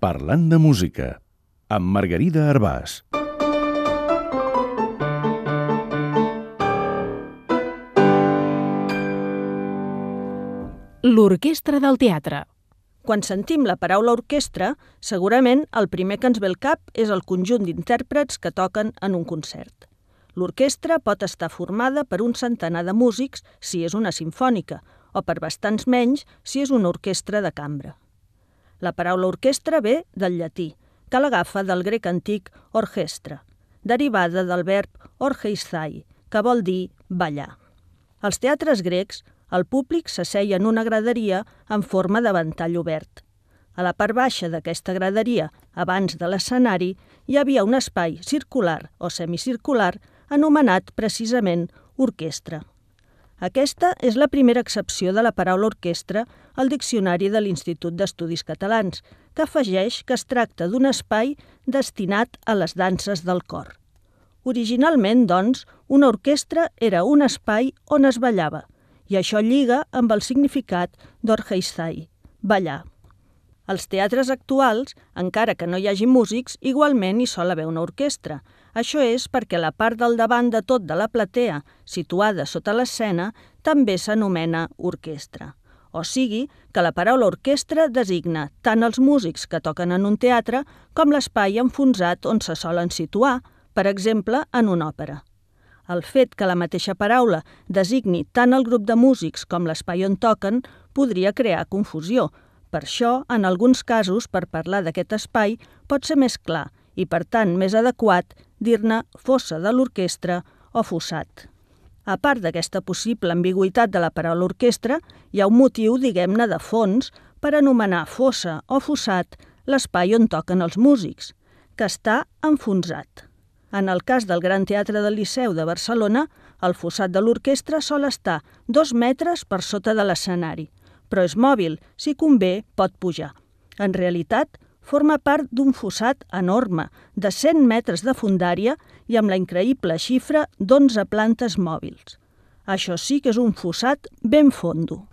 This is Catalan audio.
Parlant de música, amb Margarida Arbàs. L'orquestra del teatre. Quan sentim la paraula orquestra, segurament el primer que ens ve al cap és el conjunt d'intèrprets que toquen en un concert. L'orquestra pot estar formada per un centenar de músics si és una sinfònica, o per bastants menys si és una orquestra de cambra. La paraula orquestra ve del llatí, que l'agafa del grec antic orchestra, derivada del verb orgeisthai, que vol dir ballar. Als teatres grecs, el públic s'asseia en una graderia en forma de ventall obert. A la part baixa d'aquesta graderia, abans de l'escenari, hi havia un espai circular o semicircular anomenat precisament orquestra. Aquesta és la primera excepció de la paraula orquestra al Diccionari de l'Institut d'Estudis Catalans, que afegeix que es tracta d'un espai destinat a les danses del cor. Originalment, doncs, una orquestra era un espai on es ballava, i això lliga amb el significat d'orgeistai, ballar. Als teatres actuals, encara que no hi hagi músics, igualment hi sol haver una orquestra. Això és perquè la part del davant de tot de la platea, situada sota l'escena, també s'anomena orquestra. O sigui, que la paraula orquestra designa tant els músics que toquen en un teatre com l'espai enfonsat on se solen situar, per exemple, en una òpera. El fet que la mateixa paraula designi tant el grup de músics com l'espai on toquen podria crear confusió. Per això, en alguns casos, per parlar d'aquest espai, pot ser més clar i, per tant, més adequat dir-ne fossa de l'orquestra o fossat. A part d'aquesta possible ambigüitat de la paraula orquestra, hi ha un motiu, diguem-ne, de fons per anomenar fossa o fossat l'espai on toquen els músics, que està enfonsat. En el cas del Gran Teatre del Liceu de Barcelona, el fossat de l'orquestra sol estar dos metres per sota de l'escenari, però és mòbil, si convé pot pujar. En realitat, forma part d'un fossat enorme, de 100 metres de fundària i amb la increïble xifra d'11 plantes mòbils. Això sí que és un fossat ben fondo.